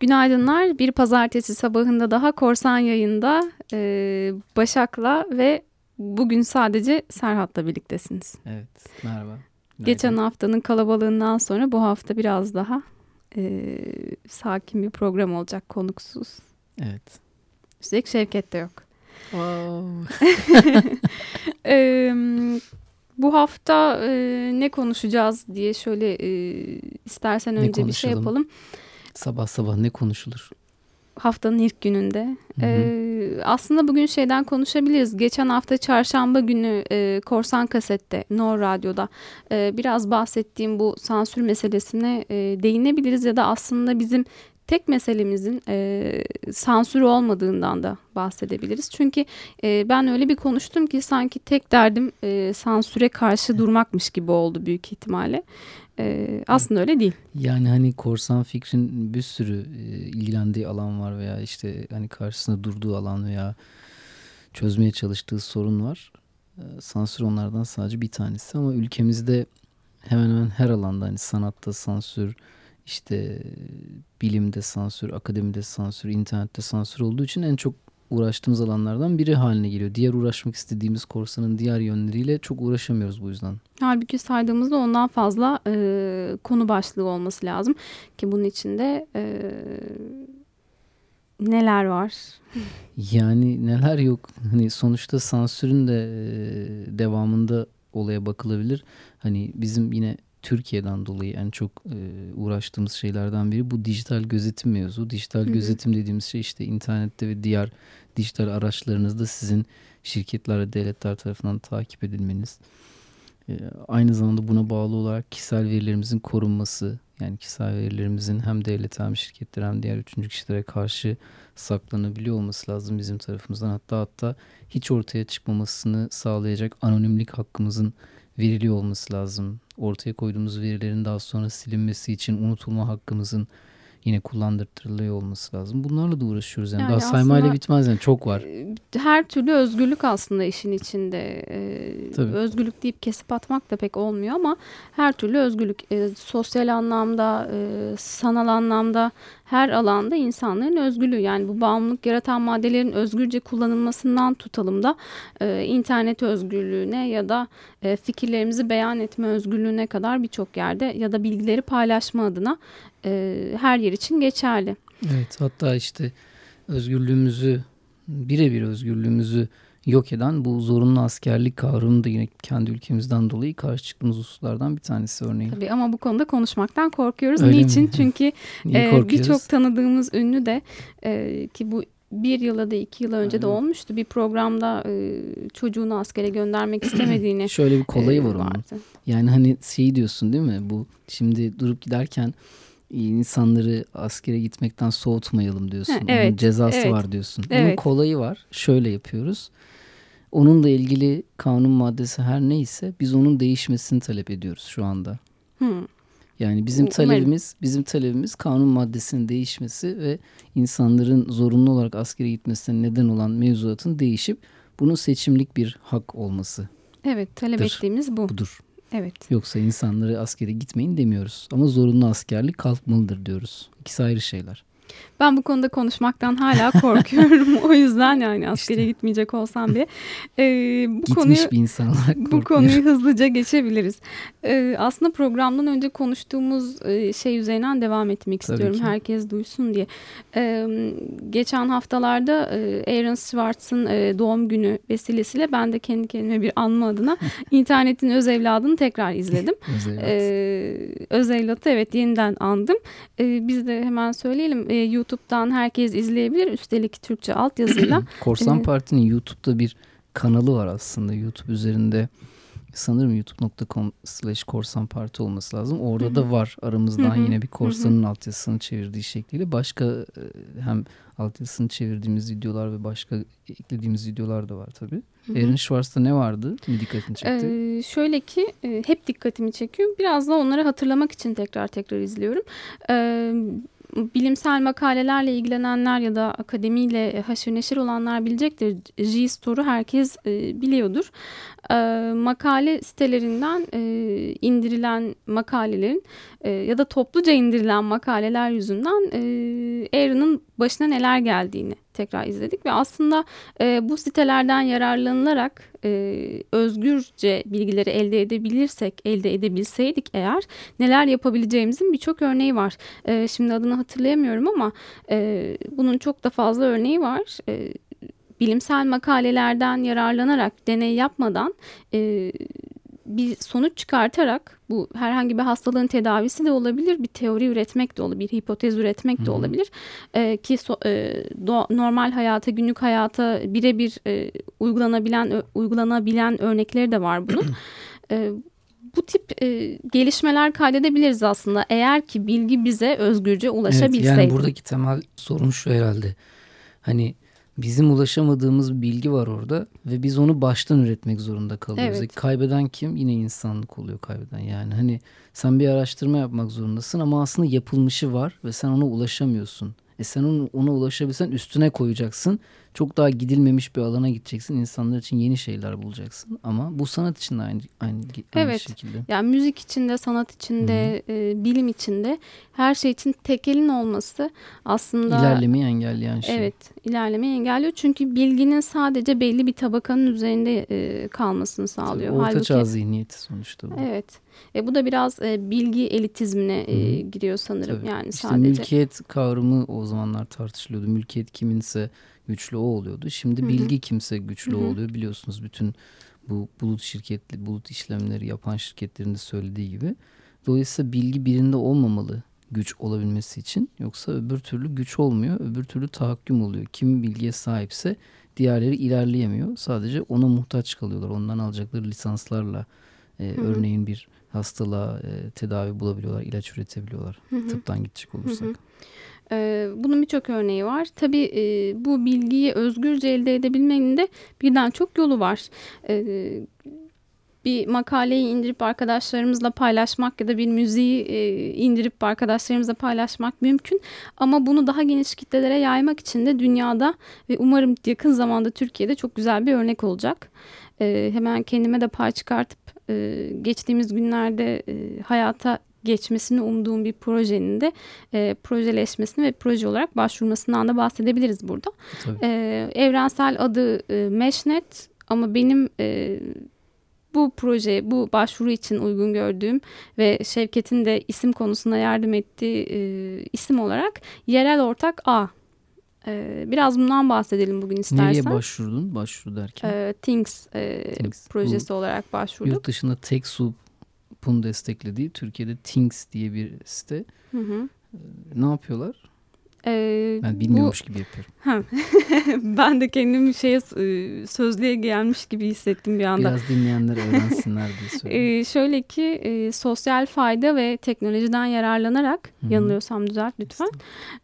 Günaydınlar. Bir pazartesi sabahında daha Korsan yayında e, Başak'la ve bugün sadece Serhat'la birliktesiniz. Evet, merhaba. Günaydın. Geçen haftanın kalabalığından sonra bu hafta biraz daha e, sakin bir program olacak konuksuz. Evet. Üstelik Şevket de yok. Wow. e, bu hafta e, ne konuşacağız diye şöyle e, istersen önce bir şey yapalım. Sabah sabah ne konuşulur? Haftanın ilk gününde. Hı hı. Ee, aslında bugün şeyden konuşabiliriz. Geçen hafta çarşamba günü e, Korsan Kaset'te, No Radyo'da e, biraz bahsettiğim bu sansür meselesine e, değinebiliriz. Ya da aslında bizim tek meselemizin e, sansür olmadığından da bahsedebiliriz. Çünkü e, ben öyle bir konuştum ki sanki tek derdim e, sansüre karşı durmakmış gibi oldu büyük ihtimalle. E, aslında öyle değil. Yani hani korsan fikrin bir sürü e, ilgilendiği alan var veya işte hani karşısında durduğu alan veya çözmeye çalıştığı sorun var. E, sansür onlardan sadece bir tanesi ama ülkemizde hemen hemen her alanda hani sanatta sansür, işte bilimde sansür, akademide sansür, internette sansür olduğu için en çok uğraştığımız alanlardan biri haline geliyor. Diğer uğraşmak istediğimiz korsanın diğer yönleriyle çok uğraşamıyoruz bu yüzden. Halbuki saydığımızda ondan fazla e, konu başlığı olması lazım ki bunun içinde e, neler var? Yani neler yok. Hani sonuçta sansürün de e, devamında olaya bakılabilir. Hani bizim yine Türkiye'den dolayı en çok e, uğraştığımız şeylerden biri bu dijital gözetim mevzu. Dijital Hı-hı. gözetim dediğimiz şey işte internette ve diğer dijital araçlarınızda sizin şirketler ve devletler tarafından takip edilmeniz. E, aynı zamanda buna bağlı olarak kişisel verilerimizin korunması yani kişisel verilerimizin hem devlet hem şirketler hem diğer üçüncü kişilere karşı saklanabiliyor olması lazım bizim tarafımızdan. Hatta hatta hiç ortaya çıkmamasını sağlayacak anonimlik hakkımızın veriliyor olması lazım. Ortaya koyduğumuz verilerin daha sonra silinmesi için unutulma hakkımızın yine kullandırtırılıyor olması lazım. Bunlarla da uğraşıyoruz yani. yani Daha saymayla bitmez yani çok var. E, her türlü özgürlük aslında işin içinde. Ee, Tabii. Özgürlük deyip kesip atmak da pek olmuyor ama her türlü özgürlük e, sosyal anlamda, e, sanal anlamda her alanda insanların özgürlüğü yani bu bağımlılık yaratan maddelerin özgürce kullanılmasından tutalım da e, internet özgürlüğüne ya da e, fikirlerimizi beyan etme özgürlüğüne kadar birçok yerde ya da bilgileri paylaşma adına e, her yer için geçerli. Evet hatta işte özgürlüğümüzü birebir özgürlüğümüzü yok eden bu zorunlu askerlik kavramı da yine kendi ülkemizden dolayı karşı çıktığımız hususlardan bir tanesi örneğin. Tabii ama bu konuda konuşmaktan korkuyoruz. Öyle Niçin? Mi? Çünkü e, birçok tanıdığımız ünlü de e, ki bu bir yıla da iki yıl önce Aynen. de olmuştu. Bir programda e, çocuğunu askere göndermek istemediğini Şöyle bir kolayı e, var onun. Yani hani şey diyorsun değil mi? Bu şimdi durup giderken insanları askere gitmekten soğutmayalım diyorsun. Ha, evet, Onun cezası evet, var diyorsun. Evet. Onun kolayı var. Şöyle yapıyoruz. Onunla ilgili kanun maddesi her neyse biz onun değişmesini talep ediyoruz şu anda. Hmm. Yani bizim talebimiz bizim talebimiz kanun maddesinin değişmesi ve insanların zorunlu olarak askere gitmesine neden olan mevzuatın değişip bunun seçimlik bir hak olması. Evet talep ettiğimiz bu. Budur. Evet. Yoksa insanları askere gitmeyin demiyoruz. Ama zorunlu askerlik kalkmalıdır diyoruz. İkisi ayrı şeyler. Ben bu konuda konuşmaktan hala korkuyorum. o yüzden yani askere işte. gitmeyecek olsam bile. Ee, bu Gitmiş konuyu, bir insan olarak Bu konuyu hızlıca geçebiliriz. Ee, aslında programdan önce konuştuğumuz şey üzerinden devam etmek Tabii istiyorum. Ki. Herkes duysun diye. Ee, geçen haftalarda Aaron Schwartz'ın doğum günü vesilesiyle ben de kendi kendime bir anma adına internetin öz evladını tekrar izledim. öz evlat. Ee, öz evlatı evet yeniden andım. Ee, biz de hemen söyleyelim. Ee, YouTube'dan herkes izleyebilir. Üstelik Türkçe altyazıyla. Korsan ee, Parti'nin YouTube'da bir kanalı var aslında. YouTube üzerinde sanırım youtube.com slash korsan parti olması lazım. Orada da var aramızdan yine bir korsanın altyazısını çevirdiği şekliyle. Başka e, hem altyazısını çevirdiğimiz videolar ve başka eklediğimiz videolar da var tabii. Erin Schwartz'ta ne vardı? Mi dikkatini çekti? Ee, şöyle ki e, hep dikkatimi çekiyor. Biraz da onları hatırlamak için tekrar tekrar izliyorum. Ee, bilimsel makalelerle ilgilenenler ya da akademiyle haşır neşir olanlar bilecektir. JSTOR'u herkes e, biliyordur. E, makale sitelerinden e, indirilen makalelerin e, ya da topluca indirilen makaleler yüzünden e, Aaron'ın başına neler geldiğini tekrar izledik ve aslında e, bu sitelerden yararlanılarak e, özgürce bilgileri elde edebilirsek, elde edebilseydik eğer neler yapabileceğimizin birçok örneği var. E, şimdi adını hatırlayamıyorum ama e, bunun çok da fazla örneği var. E, bilimsel makalelerden yararlanarak, deney yapmadan e, bir sonuç çıkartarak bu herhangi bir hastalığın tedavisi de olabilir, bir teori üretmek de olabilir, bir hipotez üretmek de olabilir. E, ki so, e, do, normal hayata, günlük hayata birebir e, uygulanabilen uygulanabilen örnekleri de var bunun. e, bu tip e, gelişmeler kaydedebiliriz aslında eğer ki bilgi bize özgürce ulaşabilseydi. Evet, yani buradaki temel sorun şu herhalde. Hani bizim ulaşamadığımız bir bilgi var orada ve biz onu baştan üretmek zorunda kalıyoruz. Evet. Kaybeden kim? Yine insanlık oluyor kaybeden. Yani hani sen bir araştırma yapmak zorundasın ama aslında yapılmışı var ve sen ona ulaşamıyorsun. E sen onu, ona ulaşabilsen üstüne koyacaksın çok daha gidilmemiş bir alana gideceksin. İnsanlar için yeni şeyler bulacaksın. Ama bu sanat için de aynı, aynı, aynı evet. şekilde. Yani müzik içinde, sanat içinde, e, bilim içinde her şey için tekelin olması aslında... ilerlemeyi engelleyen şey. Evet, ilerlemeyi engelliyor. Çünkü bilginin sadece belli bir tabakanın üzerinde e, kalmasını sağlıyor. Tabii, orta çağ zihniyeti sonuçta bu. Evet. E, bu da biraz e, bilgi elitizmine e, giriyor sanırım. Tabii. Yani işte sadece. Mülkiyet kavramı o zamanlar tartışılıyordu. Mülkiyet kiminse güçlü o oluyordu. Şimdi Hı-hı. bilgi kimse güçlü Hı-hı. oluyor. Biliyorsunuz bütün bu bulut şirketli, bulut işlemleri yapan şirketlerin de söylediği gibi. Dolayısıyla bilgi birinde olmamalı güç olabilmesi için. Yoksa öbür türlü güç olmuyor. Öbür türlü tahakküm oluyor. Kim bilgiye sahipse diğerleri ilerleyemiyor. Sadece ona muhtaç kalıyorlar. Ondan alacakları lisanslarla e, örneğin bir hastalığa e, tedavi bulabiliyorlar, ilaç üretebiliyorlar. Hı-hı. Tıptan gidecek olursak. Hı-hı. Ee, bunun birçok örneği var. Tabii e, bu bilgiyi özgürce elde edebilmenin de birden çok yolu var. Ee, bir makaleyi indirip arkadaşlarımızla paylaşmak ya da bir müziği e, indirip arkadaşlarımızla paylaşmak mümkün. Ama bunu daha geniş kitlelere yaymak için de dünyada ve umarım yakın zamanda Türkiye'de çok güzel bir örnek olacak. Ee, hemen kendime de pay çıkartıp e, geçtiğimiz günlerde hayata geçmesini umduğum bir projenin de e, projeleşmesini ve proje olarak başvurmasından da bahsedebiliriz burada. E, evrensel adı e, Meshnet ama benim e, bu proje, bu başvuru için uygun gördüğüm ve Şevket'in de isim konusunda yardım ettiği e, isim olarak yerel ortak A. E, biraz bundan bahsedelim bugün istersen. Nereye başvurdun? Başvuru derken? E, Things, e, Things projesi bu, olarak başvurduk. Yurt dışında TechSoup bunu desteklediği Türkiye'de Things diye bir site. Hı hı. Ee, ne yapıyorlar? Ee, ben bilmiyormuş bu, gibi yapıyorum. ben de kendim şeye e, sözlüğe gelmiş gibi hissettim bir anda. Biraz dinleyenler öğrensinler diye söyleyeyim. ee, şöyle ki e, sosyal fayda ve teknolojiden yararlanarak Hı-hı. yanılıyorsam düzelt lütfen.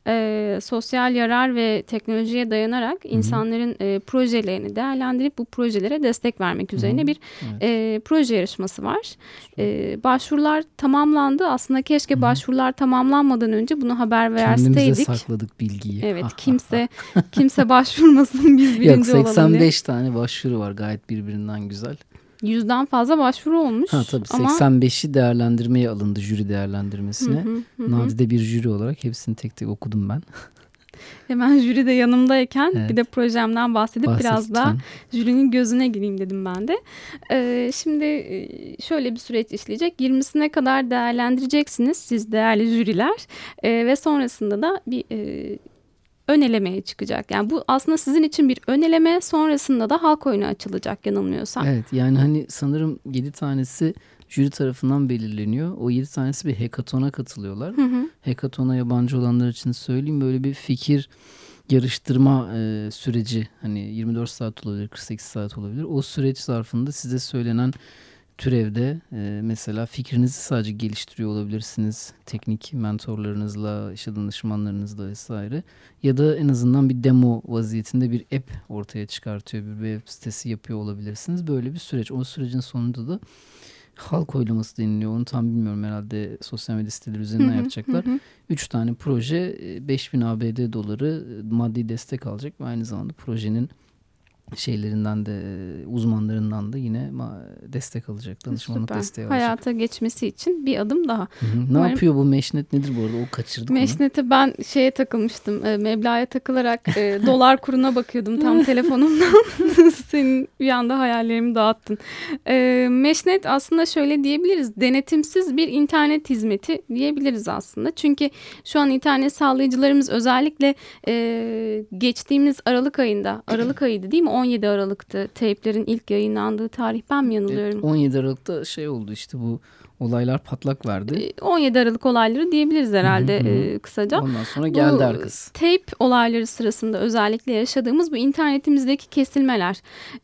E, sosyal yarar ve teknolojiye dayanarak Hı-hı. insanların e, projelerini değerlendirip bu projelere destek vermek üzerine Hı-hı. bir evet. e, proje yarışması var. E, başvurular tamamlandı. Aslında keşke Hı-hı. başvurular tamamlanmadan önce bunu haber verseydik sakladık bilgiyi. Evet kimse kimse başvurmasın biz birinci Yok, 85 olalım tane başvuru var gayet birbirinden güzel. Yüzden fazla başvuru olmuş. Ha, tabii ama... 85'i değerlendirmeye alındı jüri değerlendirmesine. Hı hı, hı. Nadide bir jüri olarak hepsini tek tek okudum ben. Hemen jüri de yanımdayken evet. bir de projemden bahsedip Bahset biraz daha jürinin gözüne gireyim dedim ben de. Ee, şimdi şöyle bir süreç işleyecek. 20'sine kadar değerlendireceksiniz siz değerli jüriler ee, ve sonrasında da bir e, ön elemeye çıkacak. Yani bu aslında sizin için bir ön eleme sonrasında da halk oyunu açılacak yanılmıyorsam. Evet yani hani sanırım 7 tanesi jüri tarafından belirleniyor. O 7 tanesi bir hekatona katılıyorlar. Hı hı. Hekatona yabancı olanlar için söyleyeyim böyle bir fikir yarıştırma e, süreci hani 24 saat olabilir 48 saat olabilir. O süreç zarfında size söylenen türevde e, mesela fikrinizi sadece geliştiriyor olabilirsiniz. Teknik mentorlarınızla, işte danışmanlarınızla vesaire. Ya da en azından bir demo vaziyetinde bir app ortaya çıkartıyor. Bir web sitesi yapıyor olabilirsiniz. Böyle bir süreç. O sürecin sonunda da halk oylaması deniliyor. Onu tam bilmiyorum herhalde sosyal medya siteleri üzerinden yapacaklar. Üç tane proje 5000 ABD doları maddi destek alacak ve aynı zamanda projenin şeylerinden de uzmanlarından da yine destek alacak. Danışmanlık Süper. desteği alacak. Hayata geçmesi için bir adım daha. Hı hı. Ne Umarım... yapıyor bu Meşnet nedir bu arada? O kaçırdık Meşnet'e ben şeye takılmıştım. E, meblağa takılarak e, dolar kuruna bakıyordum tam telefonumdan. Senin bir anda hayallerimi dağıttın. E, Meşnet aslında şöyle diyebiliriz. Denetimsiz bir internet hizmeti diyebiliriz aslında. Çünkü şu an internet sağlayıcılarımız özellikle e, geçtiğimiz Aralık ayında, Aralık ayıydı değil mi? 17 Aralık'tı teyplerin ilk yayınlandığı tarih. Ben mi yanılıyorum? 17 Aralık'ta şey oldu işte bu olaylar patlak verdi. 17 Aralık olayları diyebiliriz herhalde hı hı. E, kısaca. Ondan sonra geldi bu, arkası. Tape olayları sırasında özellikle yaşadığımız bu internetimizdeki kesilmeler.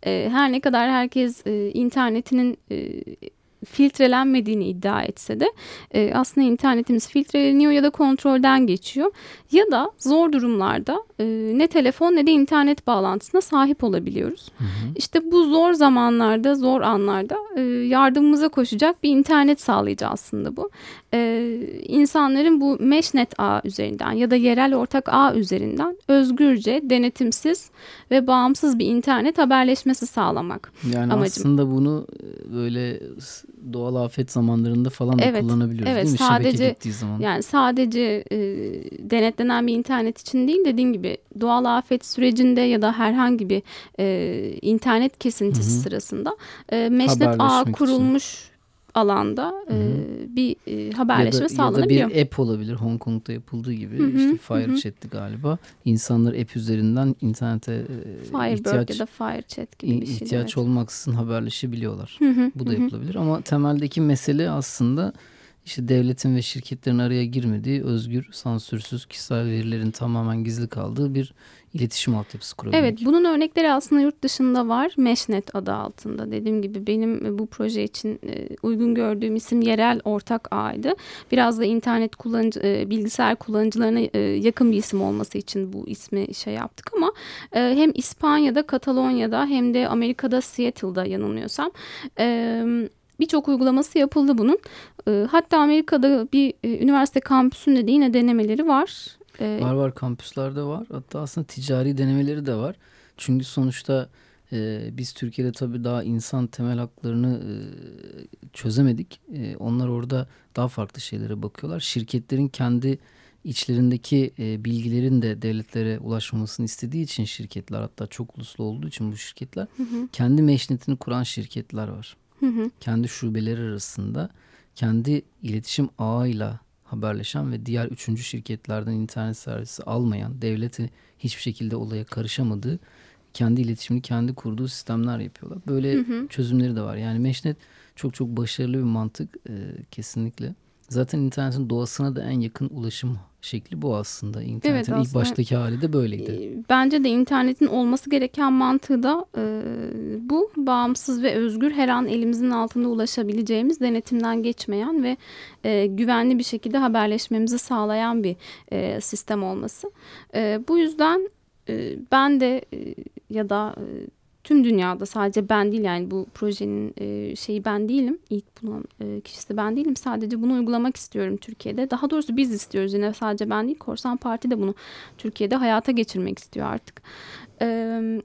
E, her ne kadar herkes e, internetinin filtrelenmediğini iddia etse de e, aslında internetimiz filtreleniyor ya da kontrolden geçiyor. Ya da zor durumlarda e, ne telefon ne de internet bağlantısına sahip olabiliyoruz. Hı hı. İşte bu zor zamanlarda, zor anlarda e, yardımımıza koşacak bir internet sağlayıcı aslında bu. E, insanların bu Meshnet ağ üzerinden ya da yerel ortak ağ üzerinden özgürce, denetimsiz ve bağımsız bir internet haberleşmesi sağlamak. Yani amacım. aslında bunu e, böyle doğal afet zamanlarında falan da evet, kullanabiliyoruz evet, değil mi? Sadece, Şebeke gittiği zaman. Yani sadece e, denetlenen bir internet için değil dediğim gibi doğal afet sürecinde ya da herhangi bir e, internet kesintisi Hı-hı. sırasında e, meşnet ağ kurulmuş için alanda e, bir e, haberleşme ya da, sağlanabiliyor. Ya da bir app olabilir Hong Kong'da yapıldığı gibi hı hı, işte FireChat'ti galiba. İnsanlar app üzerinden internete e, Firebird ihtiyaç, ya da FireChat gibi bir şey. İhtiyaç evet. olmaksızın haberleşebiliyorlar. Hı hı, Bu da hı. yapılabilir ama temeldeki mesele aslında işte devletin ve şirketlerin araya girmediği özgür, sansürsüz, kişisel verilerin tamamen gizli kaldığı bir iletişim altyapısı kurabilmek. Evet bunun örnekleri aslında yurt dışında var. Meshnet adı altında. Dediğim gibi benim bu proje için e, uygun gördüğüm isim yerel ortak ağydı. Biraz da internet kullanıcı, e, bilgisayar kullanıcılarına e, yakın bir isim olması için bu ismi şey yaptık ama hem İspanya'da, Katalonya'da hem de Amerika'da Seattle'da yanılmıyorsam birçok uygulaması yapıldı bunun. Hatta Amerika'da bir üniversite kampüsünde de yine denemeleri var. Ee, var var kampüslerde var. Hatta aslında ticari denemeleri de var. Çünkü sonuçta e, biz Türkiye'de tabii daha insan temel haklarını e, çözemedik. E, onlar orada daha farklı şeylere bakıyorlar. Şirketlerin kendi içlerindeki e, bilgilerin de devletlere ulaşmamasını istediği için şirketler hatta çok uluslu olduğu için bu şirketler hı hı. kendi meşnetini kuran şirketler var. Hı hı. Kendi şubeleri arasında kendi iletişim ağıyla haberleşen ve diğer üçüncü şirketlerden internet servisi almayan, devleti hiçbir şekilde olaya karışamadığı, kendi iletişimini kendi kurduğu sistemler yapıyorlar. Böyle hı hı. çözümleri de var. Yani Meşnet çok çok başarılı bir mantık e, kesinlikle. Zaten internetin doğasına da en yakın ulaşım şekli bu aslında. İnternetin evet, aslında, ilk baştaki hali de böyleydi. E, bence de internetin olması gereken mantığı da e, bu. Bağımsız ve özgür her an elimizin altında ulaşabileceğimiz denetimden geçmeyen ve e, güvenli bir şekilde haberleşmemizi sağlayan bir e, sistem olması. E, bu yüzden e, ben de e, ya da... E, tüm dünyada sadece ben değil yani bu projenin e, şeyi ben değilim. İlk bulan e, kişisi ben değilim. Sadece bunu uygulamak istiyorum Türkiye'de. Daha doğrusu biz istiyoruz yine sadece ben değil. Korsan Parti de bunu Türkiye'de hayata geçirmek istiyor artık. Evet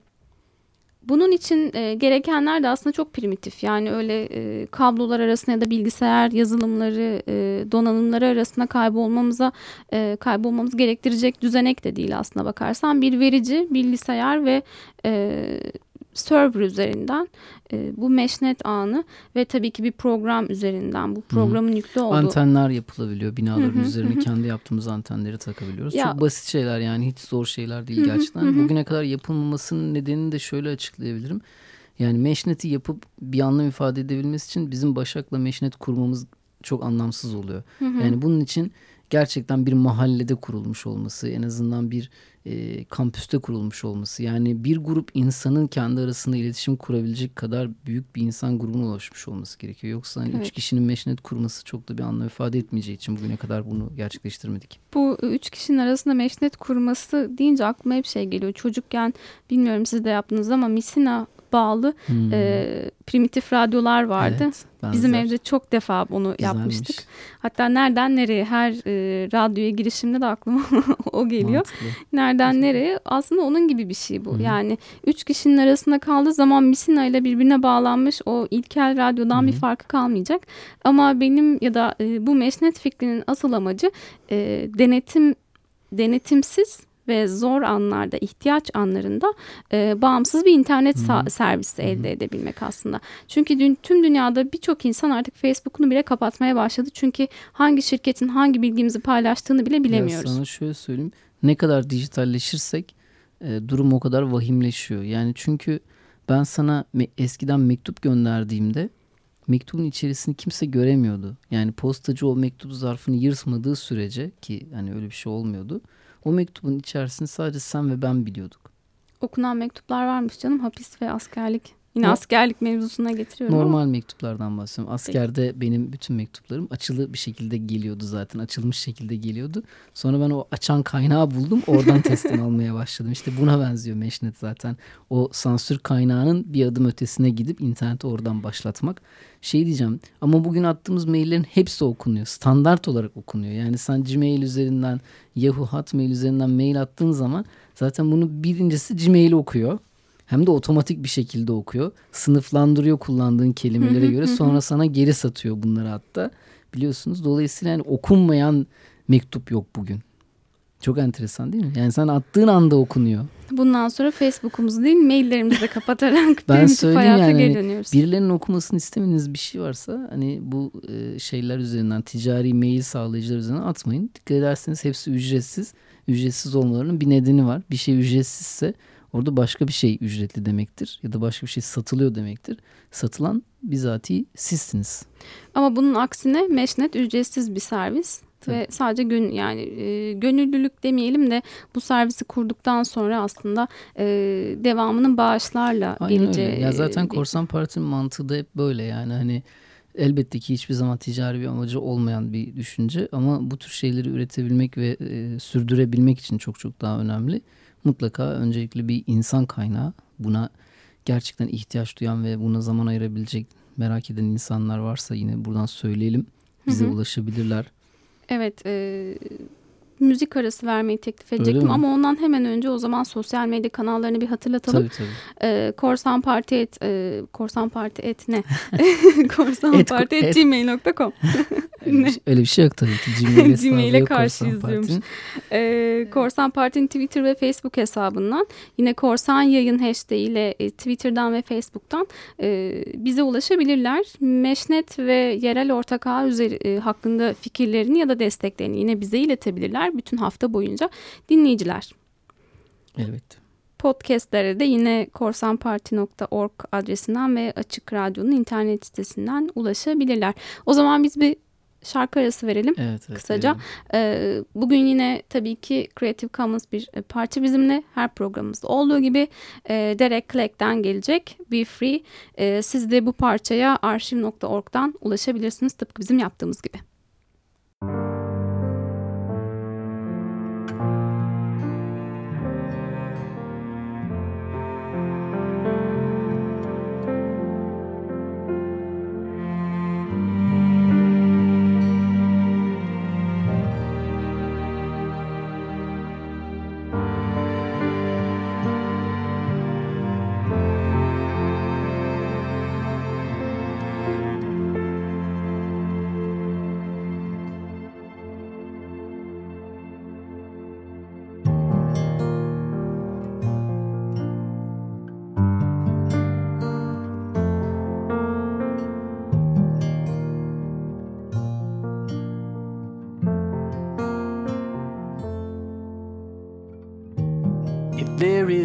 bunun için e, gerekenler de aslında çok primitif. Yani öyle e, kablolar arasında ya da bilgisayar yazılımları, e, donanımları arasında kaybolmamıza e, kaybolmamız gerektirecek düzenek de değil aslında bakarsan. Bir verici, bilgisayar ve e, server üzerinden e, bu meshnet ağını ve tabii ki bir program üzerinden bu programın Hı-hı. yüklü olduğu. Antenler yapılabiliyor binaların Hı-hı. üzerine Hı-hı. kendi yaptığımız antenleri takabiliyoruz. Ya, Çok basit şeyler yani hiç zor şeyler değil Hı-hı. gerçekten. Hı-hı. Bugüne kadar yapılmamasının nedenini de şöyle açıklayabilirim. Yani Meshnet'i yapıp bir anlam ifade edebilmesi için bizim Başak'la Meshnet kurmamız çok anlamsız oluyor. Hı hı. Yani bunun için gerçekten bir mahallede kurulmuş olması, en azından bir e, kampüste kurulmuş olması. Yani bir grup insanın kendi arasında iletişim kurabilecek kadar büyük bir insan grubuna ulaşmış olması gerekiyor. Yoksa hani evet. üç kişinin meşnet kurması çok da bir anlam ifade etmeyeceği için bugüne kadar bunu gerçekleştirmedik. Bu üç kişinin arasında meşnet kurması deyince aklıma hep şey geliyor. Çocukken bilmiyorum siz de yaptınız ama misina bağlı Hmm. e, primitif radyolar vardı. Evet, Bizim evde çok defa bunu Güzelmiş. yapmıştık. Hatta nereden nereye her e, radyoya girişimde de aklıma o geliyor. Mantıklı. Nereden nereye aslında onun gibi bir şey bu. Hı hı. Yani üç kişinin arasında kaldığı zaman misina ile birbirine bağlanmış o ilkel radyodan Hı bir farkı kalmayacak. Ama benim ya da e, bu meşnet fikrinin asıl amacı e, denetim denetimsiz ve zor anlarda, ihtiyaç anlarında e, bağımsız bir internet sa- Hı hı. servisi Hı hı. elde edebilmek aslında. Çünkü dün, tüm dünyada birçok insan artık Facebook'unu bile kapatmaya başladı. Çünkü hangi şirketin hangi bilgimizi paylaştığını bile bilemiyoruz. Ya sana şöyle söyleyeyim. Ne kadar dijitalleşirsek e, durum o kadar vahimleşiyor. Yani çünkü ben sana me- eskiden mektup gönderdiğimde mektubun içerisini kimse göremiyordu. Yani postacı o mektup zarfını yırtmadığı sürece ki hani öyle bir şey olmuyordu. O mektubun içerisini sadece sen ve ben biliyorduk. Okunan mektuplar varmış canım hapis ve askerlik. Yine No- askerlik mevzusuna getiriyorum ama Normal mektuplardan bahsediyorum. Askerde benim bütün mektuplarım açılı bir şekilde geliyordu zaten. Açılmış şekilde geliyordu. Sonra ben o açan kaynağı buldum. Oradan teslim almaya başladım. İşte buna benziyor Meşnet zaten. O sansür kaynağının bir adım ötesine gidip interneti oradan başlatmak. Şey diyeceğim ama bugün attığımız maillerin hepsi okunuyor. Standart olarak okunuyor. Yani sen Gmail üzerinden, Yahoo Hotmail üzerinden mail attığın zaman zaten bunu birincisi Gmail'i okuyor. Hem de otomatik bir şekilde okuyor. Sınıflandırıyor kullandığın kelimelere göre. Sonra sana geri satıyor bunları hatta. Biliyorsunuz. Dolayısıyla yani okunmayan mektup yok bugün. Çok enteresan değil mi? Yani sen attığın anda okunuyor. bundan sonra Facebook'umuzu değil maillerimizi de kapatarak Ben söyleyeyim hayata yani geri hani dönüyoruz. birilerinin okumasını istemediğiniz bir şey varsa hani bu e, şeyler üzerinden ticari mail sağlayıcılar üzerinden atmayın. Dikkat ederseniz hepsi ücretsiz. Ücretsiz olmalarının bir nedeni var. Bir şey ücretsizse orada başka bir şey ücretli demektir. Ya da başka bir şey satılıyor demektir. Satılan bizatihi sizsiniz. Ama bunun aksine Meşnet ücretsiz bir servis. Tabii. Ve sadece gün yani e, gönüllülük demeyelim de bu servisi kurduktan sonra aslında e, devamının bağışlarla Aynen geleceği. öyle. Ya zaten bir- Korsan Parti'nin mantığı da hep böyle yani hani elbette ki hiçbir zaman ticari bir amacı olmayan bir düşünce ama bu tür şeyleri üretebilmek ve e, sürdürebilmek için çok çok daha önemli. Mutlaka öncelikle bir insan kaynağı buna gerçekten ihtiyaç duyan ve buna zaman ayırabilecek merak eden insanlar varsa yine buradan söyleyelim. Bize Hı hı. ulaşabilirler. Evet, e, müzik arası vermeyi teklif edecektim ama ondan hemen önce o zaman sosyal medya kanallarını bir hatırlatalım. Tabii tabii. E, Korsan Parti et, e, Korsan Parti et ne? Korsan Et- Parti et, et- gmail.com. Öyle, şey- öyle bir şey yok tabii ki. Gmail'e yok karşıyız Korsan diyormuş. Parti'nin. E, Korsan Parti'nin Twitter ve Facebook hesabından yine Korsan Yayın hashtag ile e, Twitter'dan ve Facebook'tan e, bize ulaşabilirler. Meşnet ve yerel ortak ağ üzeri, e, hakkında fikirlerini ya da desteklerini yine bize iletebilirler bütün hafta boyunca dinleyiciler. Elbette. Podcastlere de yine korsanparti.org adresinden ve Açık Radyo'nun internet sitesinden ulaşabilirler. O zaman biz bir şarkı arası verelim. Evet, evet, Kısaca. verelim. Ee, bugün yine tabii ki Creative Commons bir e, parça bizimle her programımızda olduğu gibi e, Derek Clegg'den gelecek Be Free. E, siz de bu parçaya arşiv.org'dan ulaşabilirsiniz tıpkı bizim yaptığımız gibi.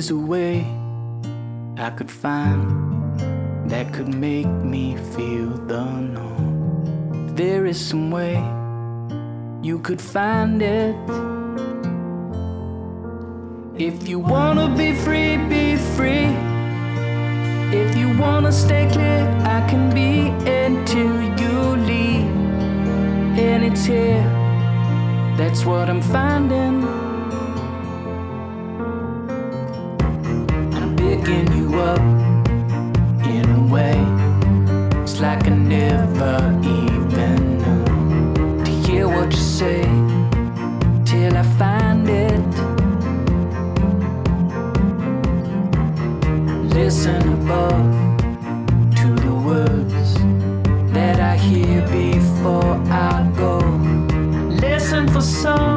Is a way I could find that could make me feel the known, there is some way you could find it. If you wanna be free, be free. If you wanna stay clear, I can be until you leave. And it's here, that's what I'm finding. up in a way. It's like I never even knew to hear what you say till I find it. Listen above to the words that I hear before I go. Listen for some.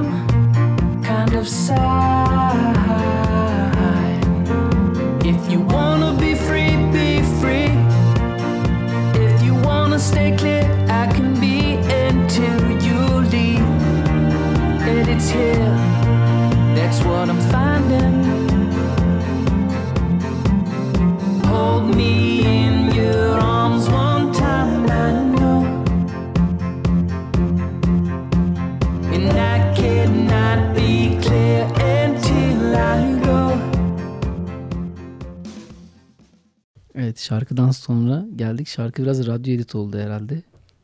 What I'm finding. Hold me in your arms one time, I know. And I cannot be clear until I go. Evet şarkıdan sonra geldik. Şarkı biraz radyo edit oldu herhalde.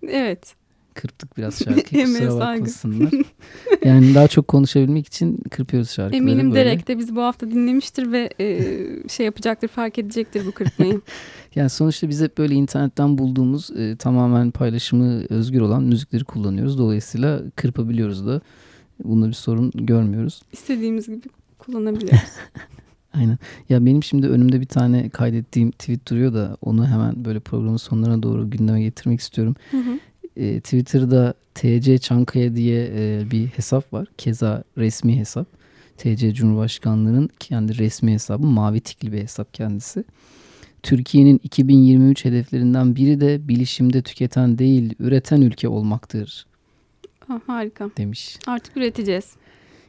Evet. Kırptık biraz şarkıyı kusura bakmasınlar. yani daha çok konuşabilmek için kırpıyoruz şarkıları Eminim böyle. Derek de bizi bu hafta dinlemiştir ve e, şey yapacaktır, fark edecektir bu kırpmayı. Yani sonuçta biz hep böyle internetten bulduğumuz e, tamamen paylaşımı özgür olan müzikleri kullanıyoruz. Dolayısıyla kırpabiliyoruz da. Bunda bir sorun görmüyoruz. İstediğimiz gibi kullanabiliyoruz. Aynen. Ya benim şimdi önümde bir tane kaydettiğim tweet duruyor da onu hemen böyle programın sonlarına doğru gündeme getirmek istiyorum. Hı hı. E, Twitter'da TC Çankaya diye e, bir hesap var. Keza resmi hesap. TC Cumhurbaşkanlığı'nın kendi resmi hesabı. Mavi tikli bir hesap kendisi. Türkiye'nin 2023 hedeflerinden biri de bilişimde tüketen değil, üreten ülke olmaktır Ha, harika. demiş. Artık üreteceğiz.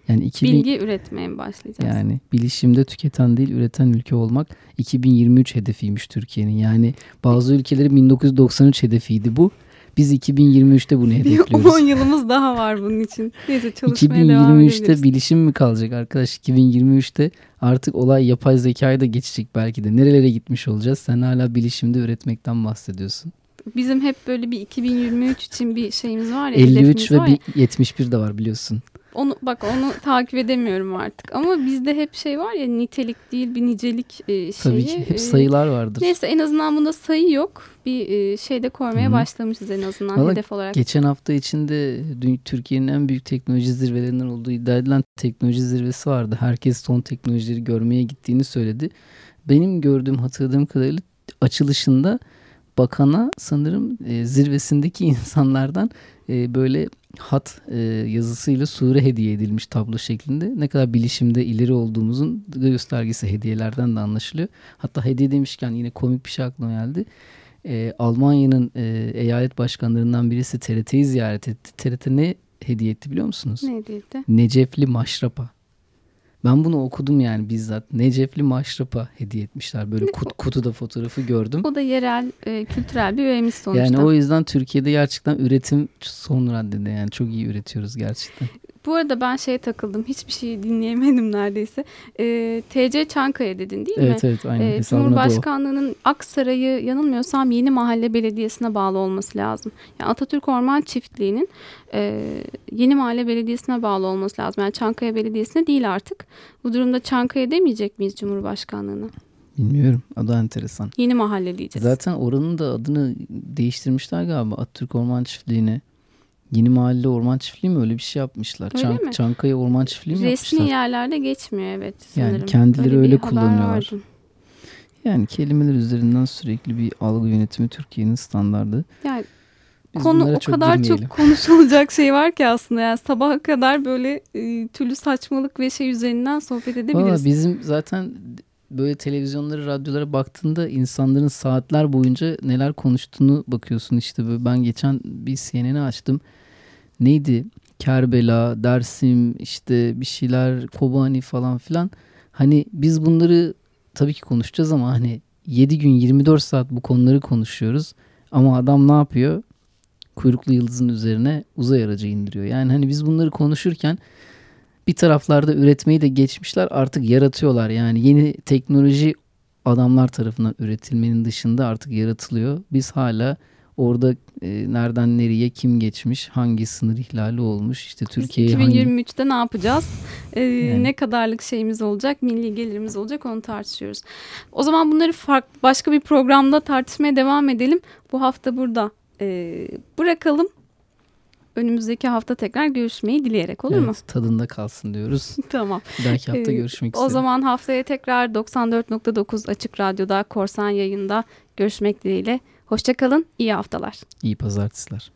Yani 2000 Bilgi üretmeye mi başlayacağız? yani bilişimde tüketen değil, üreten ülke olmak 2023 hedefiymiş Türkiye'nin. Yani bazı ülkelerin 1993 hedefiydi bu. Biz 2023'te bunu Bir hedefliyoruz. 10 yılımız daha var bunun için. Neyse çalışmaya devam 2023'te edebiliriz. bilişim mi kalacak arkadaş? 2023'te artık olay yapay zekaya da geçecek belki de. Nerelere gitmiş olacağız? Sen hala bilişimde üretmekten bahsediyorsun. Bizim hep böyle bir 2023 için bir şeyimiz var ya. 53 hedefimiz ve var ya. bir 71 de var biliyorsun. Onu bak onu takip edemiyorum artık. Ama bizde hep şey var ya nitelik değil bir nicelik e, şeyi. Tabii ki hep E, sayılar vardır. Neyse en azından bunda sayı yok. Bir e, şeyde koymaya Hı. başlamışız en azından Valla hedef olarak. Geçen hafta içinde dü- Türkiye'nin en büyük teknoloji zirvelerinden olduğu iddia edilen teknoloji zirvesi vardı. Herkes son teknolojileri görmeye gittiğini söyledi. Benim gördüğüm hatırladığım kadarıyla açılışında bakana sanırım e, zirvesindeki insanlardan e, böyle hat e, yazısıyla sure hediye edilmiş tablo şeklinde. Ne kadar bilişimde ileri olduğumuzun göstergesi hediyelerden de anlaşılıyor. Hatta hediye demişken yine komik bir şey aklıma geldi. E, Almanya'nın e, eyalet başkanlarından birisi TRT'yi ziyaret etti. TRT ne hediye etti biliyor musunuz? Ne değildi? Necefli maşrapa. Ben bunu okudum yani bizzat. Necefli maşrapa hediye etmişler. Böyle kut, kutuda fotoğrafı gördüm. O da yerel e, kültürel bir öğemiz sonuçta. Yani o yüzden Türkiye'de gerçekten üretim son raddede yani çok iyi üretiyoruz gerçekten. Bu arada ben şeye takıldım. Hiçbir şey dinleyemedim neredeyse. E, TC Çankaya dedin değil mi? Evet evet aynı Ee. Cumhurbaşkanlığının Aksaray'ı yanılmıyorsam Yeni Mahalle Belediyesi'ne bağlı olması lazım. Yani Atatürk Orman Çiftliği'nin e, Yeni Mahalle Belediyesi'ne bağlı olması lazım. Yani Çankaya Belediyesi'ne değil artık. Bu durumda Çankaya demeyecek miyiz Cumhurbaşkanlığına? Bilmiyorum. Da enteresan. Yeni Mahalle diyeceğiz. Zaten oranın da adını değiştirmişler galiba Atatürk Orman Çiftliği'ne. Yeni Mahalle Orman Çiftliği mi öyle bir şey yapmışlar. Öyle mi? Çankaya Orman Çiftliği mi Resmi yapmışlar? yerlerde geçmiyor evet Yani sanırım. kendileri bir öyle haber kullanıyorlar. Yani kelimeler üzerinden sürekli bir algı yönetimi Türkiye'nin standardı. Yani Biz konu o çok kadar girmeyelim. çok konuşulacak şey var ki aslında yani sabaha kadar böyle e, türlü saçmalık ve şey üzerinden sohbet edebiliriz. Valla bizim zaten böyle televizyonlara, radyolara baktığında insanların saatler boyunca neler konuştuğunu bakıyorsun. İşte böyle ben geçen bir CNN'i açtım. Neydi? Kerbela, Dersim, işte bir şeyler, Kobani falan filan. Hani biz bunları tabii ki konuşacağız ama hani 7 gün 24 saat bu konuları konuşuyoruz. Ama adam ne yapıyor? Kuyruklu yıldızın üzerine uzay aracı indiriyor. Yani hani biz bunları konuşurken bir taraflarda üretmeyi de geçmişler artık yaratıyorlar. Yani yeni teknoloji adamlar tarafından üretilmenin dışında artık yaratılıyor. Biz hala orada e, nereden nereye kim geçmiş, hangi sınır ihlali olmuş, işte Biz Türkiye'ye hangi 2023'te ne yapacağız? Ee, Yani. Ne kadarlık şeyimiz olacak, milli gelirimiz olacak onu tartışıyoruz. O zaman bunları farklı başka bir programda tartışmaya devam edelim. Bu hafta burada ee, bırakalım. Önümüzdeki hafta tekrar görüşmeyi dileyerek olur evet, mu? Tadında kalsın diyoruz. tamam. Bir dahaki hafta Ee, görüşmek O üzere. zaman haftaya tekrar 94.9 Açık Radyo'da Korsan yayında görüşmek dileğiyle. Hoşçakalın, iyi haftalar. İyi pazartesiler.